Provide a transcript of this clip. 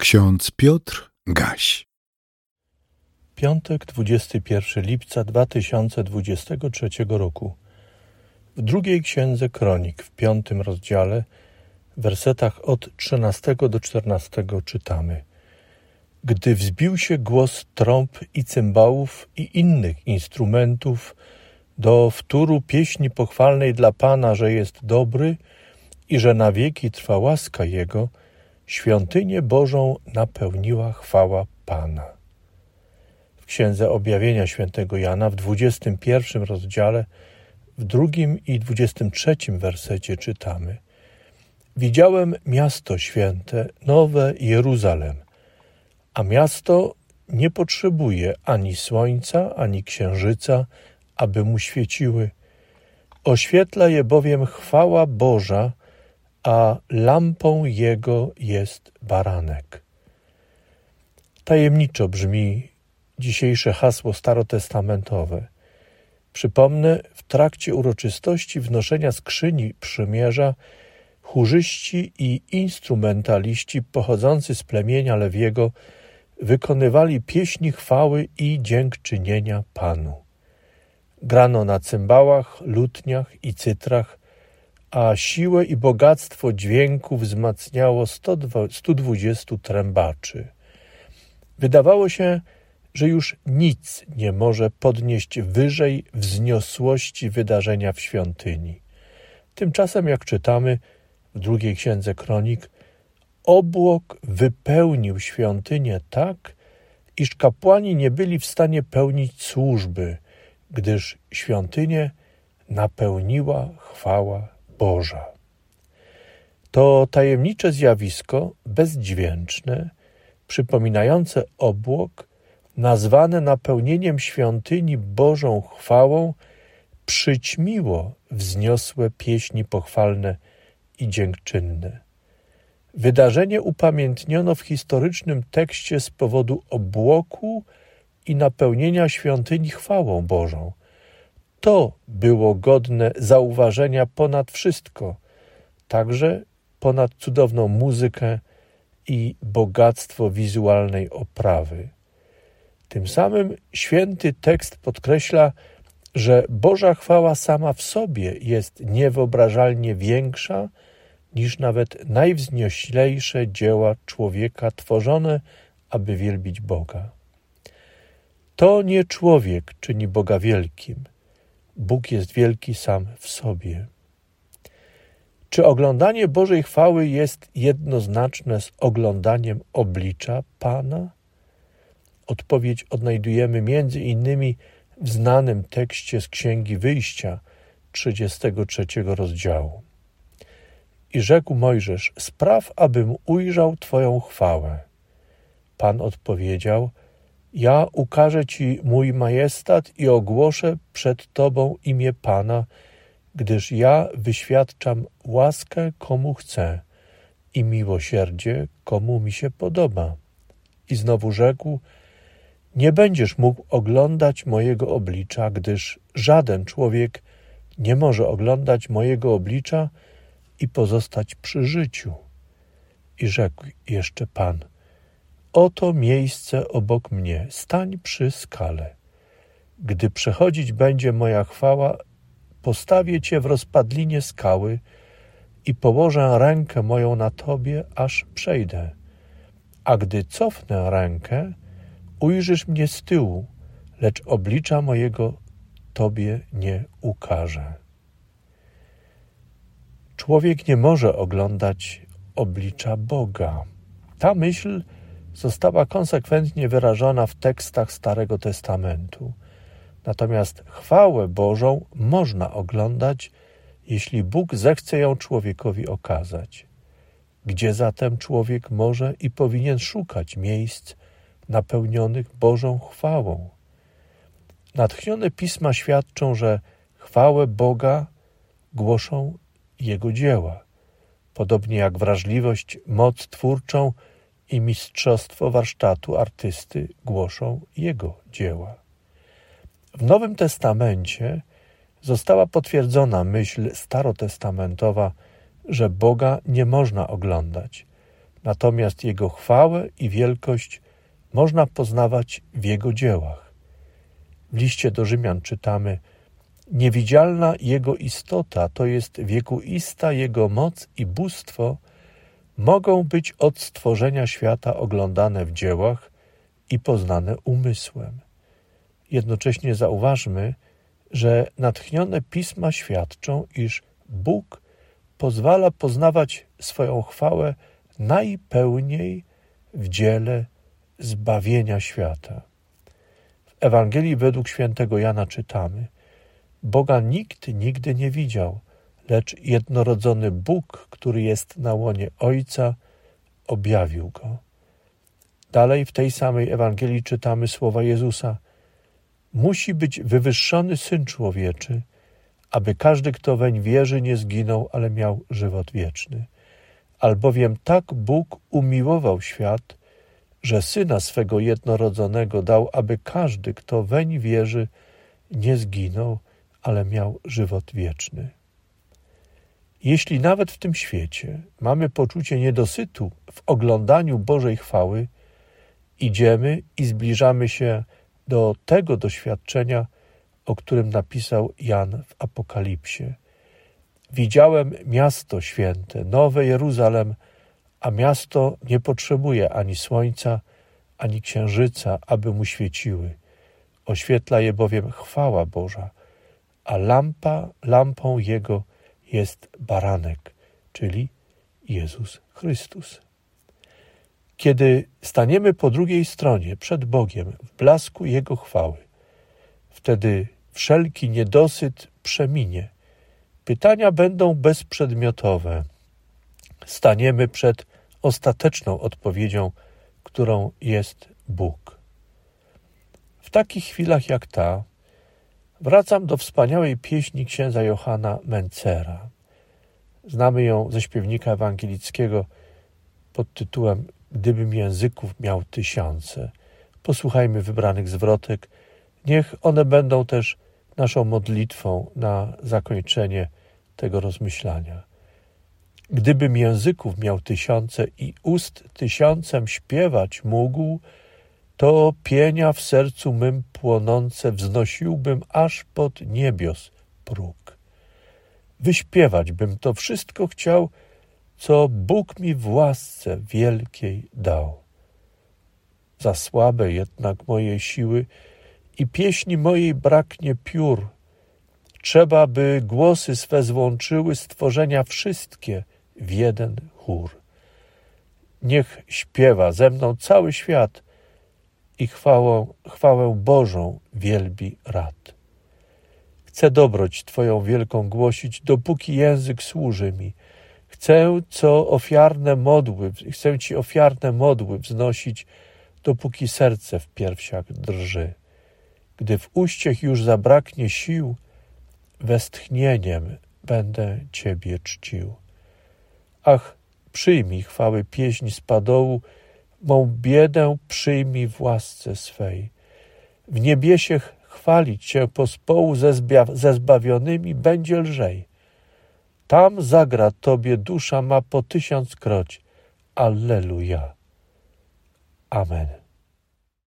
Ksiądz Piotr Gaś. Piątek, 21 lipca 2023 roku. W drugiej księdze Kronik, w piątym rozdziale, w wersetach od 13 do 14 czytamy: Gdy wzbił się głos trąb i cymbałów i innych instrumentów do wtóru pieśni pochwalnej dla Pana, że jest dobry i że na wieki trwa łaska Jego, świątynię Bożą napełniła chwała Pana. W Księdze Objawienia Świętego Jana w 21 rozdziale, w drugim i 23 wersecie czytamy Widziałem miasto święte, nowe Jeruzalem, a miasto nie potrzebuje ani słońca, ani księżyca, aby mu świeciły. Oświetla je bowiem chwała Boża, a lampą jego jest baranek. Tajemniczo brzmi dzisiejsze hasło starotestamentowe. Przypomnę, w trakcie uroczystości wnoszenia skrzyni przymierza chórzyści i instrumentaliści pochodzący z plemienia Lewiego wykonywali pieśni chwały i dziękczynienia Panu. Grano na cymbałach, lutniach i cytrach, a siłę i bogactwo dźwięku wzmacniało 120 trębaczy. Wydawało się, że już nic nie może podnieść wyżej wzniosłości wydarzenia w świątyni. Tymczasem, jak czytamy w drugiej księdze kronik, obłok wypełnił świątynię tak, iż kapłani nie byli w stanie pełnić służby, gdyż świątynię napełniła chwała Boża. To tajemnicze zjawisko, bezdźwięczne, przypominające obłok, nazwane napełnieniem świątyni Bożą chwałą, przyćmiło wzniosłe pieśni pochwalne i dziękczynne. Wydarzenie upamiętniono w historycznym tekście z powodu obłoku i napełnienia świątyni chwałą Bożą – to było godne zauważenia ponad wszystko, także ponad cudowną muzykę i bogactwo wizualnej oprawy. Tym samym święty tekst podkreśla, że Boża chwała sama w sobie jest niewyobrażalnie większa niż nawet najwznioślejsze dzieła człowieka tworzone, aby wielbić Boga. To nie człowiek czyni Boga wielkim – Bóg jest wielki sam w sobie. Czy oglądanie Bożej chwały jest jednoznaczne z oglądaniem oblicza Pana? Odpowiedź odnajdujemy między innymi w znanym tekście z Księgi Wyjścia 33 rozdziału. I rzekł Mojżesz: Spraw, abym ujrzał Twoją chwałę. Pan odpowiedział: ja ukażę Ci mój majestat i ogłoszę przed Tobą imię Pana, gdyż ja wyświadczam łaskę komu chcę i miłosierdzie komu mi się podoba. I znowu rzekł, nie będziesz mógł oglądać mojego oblicza, gdyż żaden człowiek nie może oglądać mojego oblicza i pozostać przy życiu. I rzekł jeszcze Pan – Oto miejsce obok mnie, stań przy skale. Gdy przechodzić będzie moja chwała, postawię cię w rozpadlinie skały i położę rękę moją na tobie, aż przejdę. A gdy cofnę rękę, ujrzysz mnie z tyłu, lecz oblicza mojego tobie nie ukażę. Człowiek nie może oglądać oblicza Boga. Ta myśl została konsekwentnie wyrażona w tekstach Starego Testamentu. Natomiast chwałę Bożą można oglądać, jeśli Bóg zechce ją człowiekowi okazać. Gdzie zatem człowiek może i powinien szukać miejsc napełnionych Bożą chwałą? Natchnione pisma świadczą, że chwałę Boga głoszą Jego dzieła, podobnie jak wrażliwość, moc twórczą i mistrzostwo warsztatu artysty głoszą jego dzieła. W Nowym Testamencie została potwierdzona myśl starotestamentowa, że Boga nie można oglądać. natomiast Jego chwałę i wielkość można poznawać w Jego dziełach. W liście do Rzymian czytamy: Niewidzialna Jego istota, to jest wiekuista Jego moc i bóstwo, mogą być od stworzenia świata oglądane w dziełach i poznane umysłem. Jednocześnie zauważmy, że natchnione pisma świadczą, iż Bóg pozwala poznawać swoją chwałę najpełniej w dziele zbawienia świata. W Ewangelii według świętego Jana czytamy: Boga nikt nigdy nie widział, lecz jednorodzony Bóg, który jest na łonie Ojca, objawił go. Dalej w tej samej Ewangelii czytamy słowa Jezusa: Musi być wywyższony syn człowieczy, aby każdy, kto weń wierzy, nie zginął, ale miał żywot wieczny. Albowiem tak Bóg umiłował świat, że syna swego jednorodzonego dał, aby każdy, kto weń wierzy, nie zginął, ale miał żywot wieczny. Jeśli nawet w tym świecie mamy poczucie niedosytu w oglądaniu Bożej chwały, idziemy i zbliżamy się do tego doświadczenia, o którym napisał Jan w Apokalipsie. Widziałem miasto święte, nowe Jeruzalem, a miasto nie potrzebuje ani słońca, ani księżyca, aby mu świeciły. Oświetla je bowiem chwała Boża, a lampa, lampą jego jest baranek, czyli Jezus Chrystus. Kiedy staniemy po drugiej stronie przed Bogiem w blasku Jego chwały, wtedy wszelki niedosyt przeminie. Pytania będą bezprzedmiotowe. Staniemy przed ostateczną odpowiedzią, którą jest Bóg. W takich chwilach jak ta, wracam do wspaniałej pieśni księdza Johana Mencera. Znamy ją ze śpiewnika ewangelickiego pod tytułem Gdybym języków miał tysiące. Posłuchajmy wybranych zwrotek. Niech one będą też naszą modlitwą na zakończenie tego rozmyślania. Gdybym języków miał tysiące i ust tysiącem śpiewać mógł, to pienia w sercu mym płonące wznosiłbym aż pod niebios próg. Wyśpiewać bym to wszystko chciał, co Bóg mi w łasce wielkiej dał. Za słabe jednak moje siły i pieśni mojej braknie piór. Trzeba, by głosy swe złączyły stworzenia wszystkie w jeden chór. Niech śpiewa ze mną cały świat i chwałę, chwałę Bożą wielbi rad. Chcę dobroć Twoją wielką głosić, dopóki język służy mi – Chcę co ofiarne modły, chcę Ci ofiarne modły wznosić, dopóki serce w piersiach drży. Gdy w uściech już zabraknie sił, westchnieniem będę Ciebie czcił. Ach, przyjmij chwały pieśń z padołu, mą biedę przyjmij w łasce swej. W niebiesie chwalić Cię pospołu ze, ze zbawionymi będzie lżej. Tam zagra Tobie dusza ma po tysiąc kroć. Alleluja. Amen.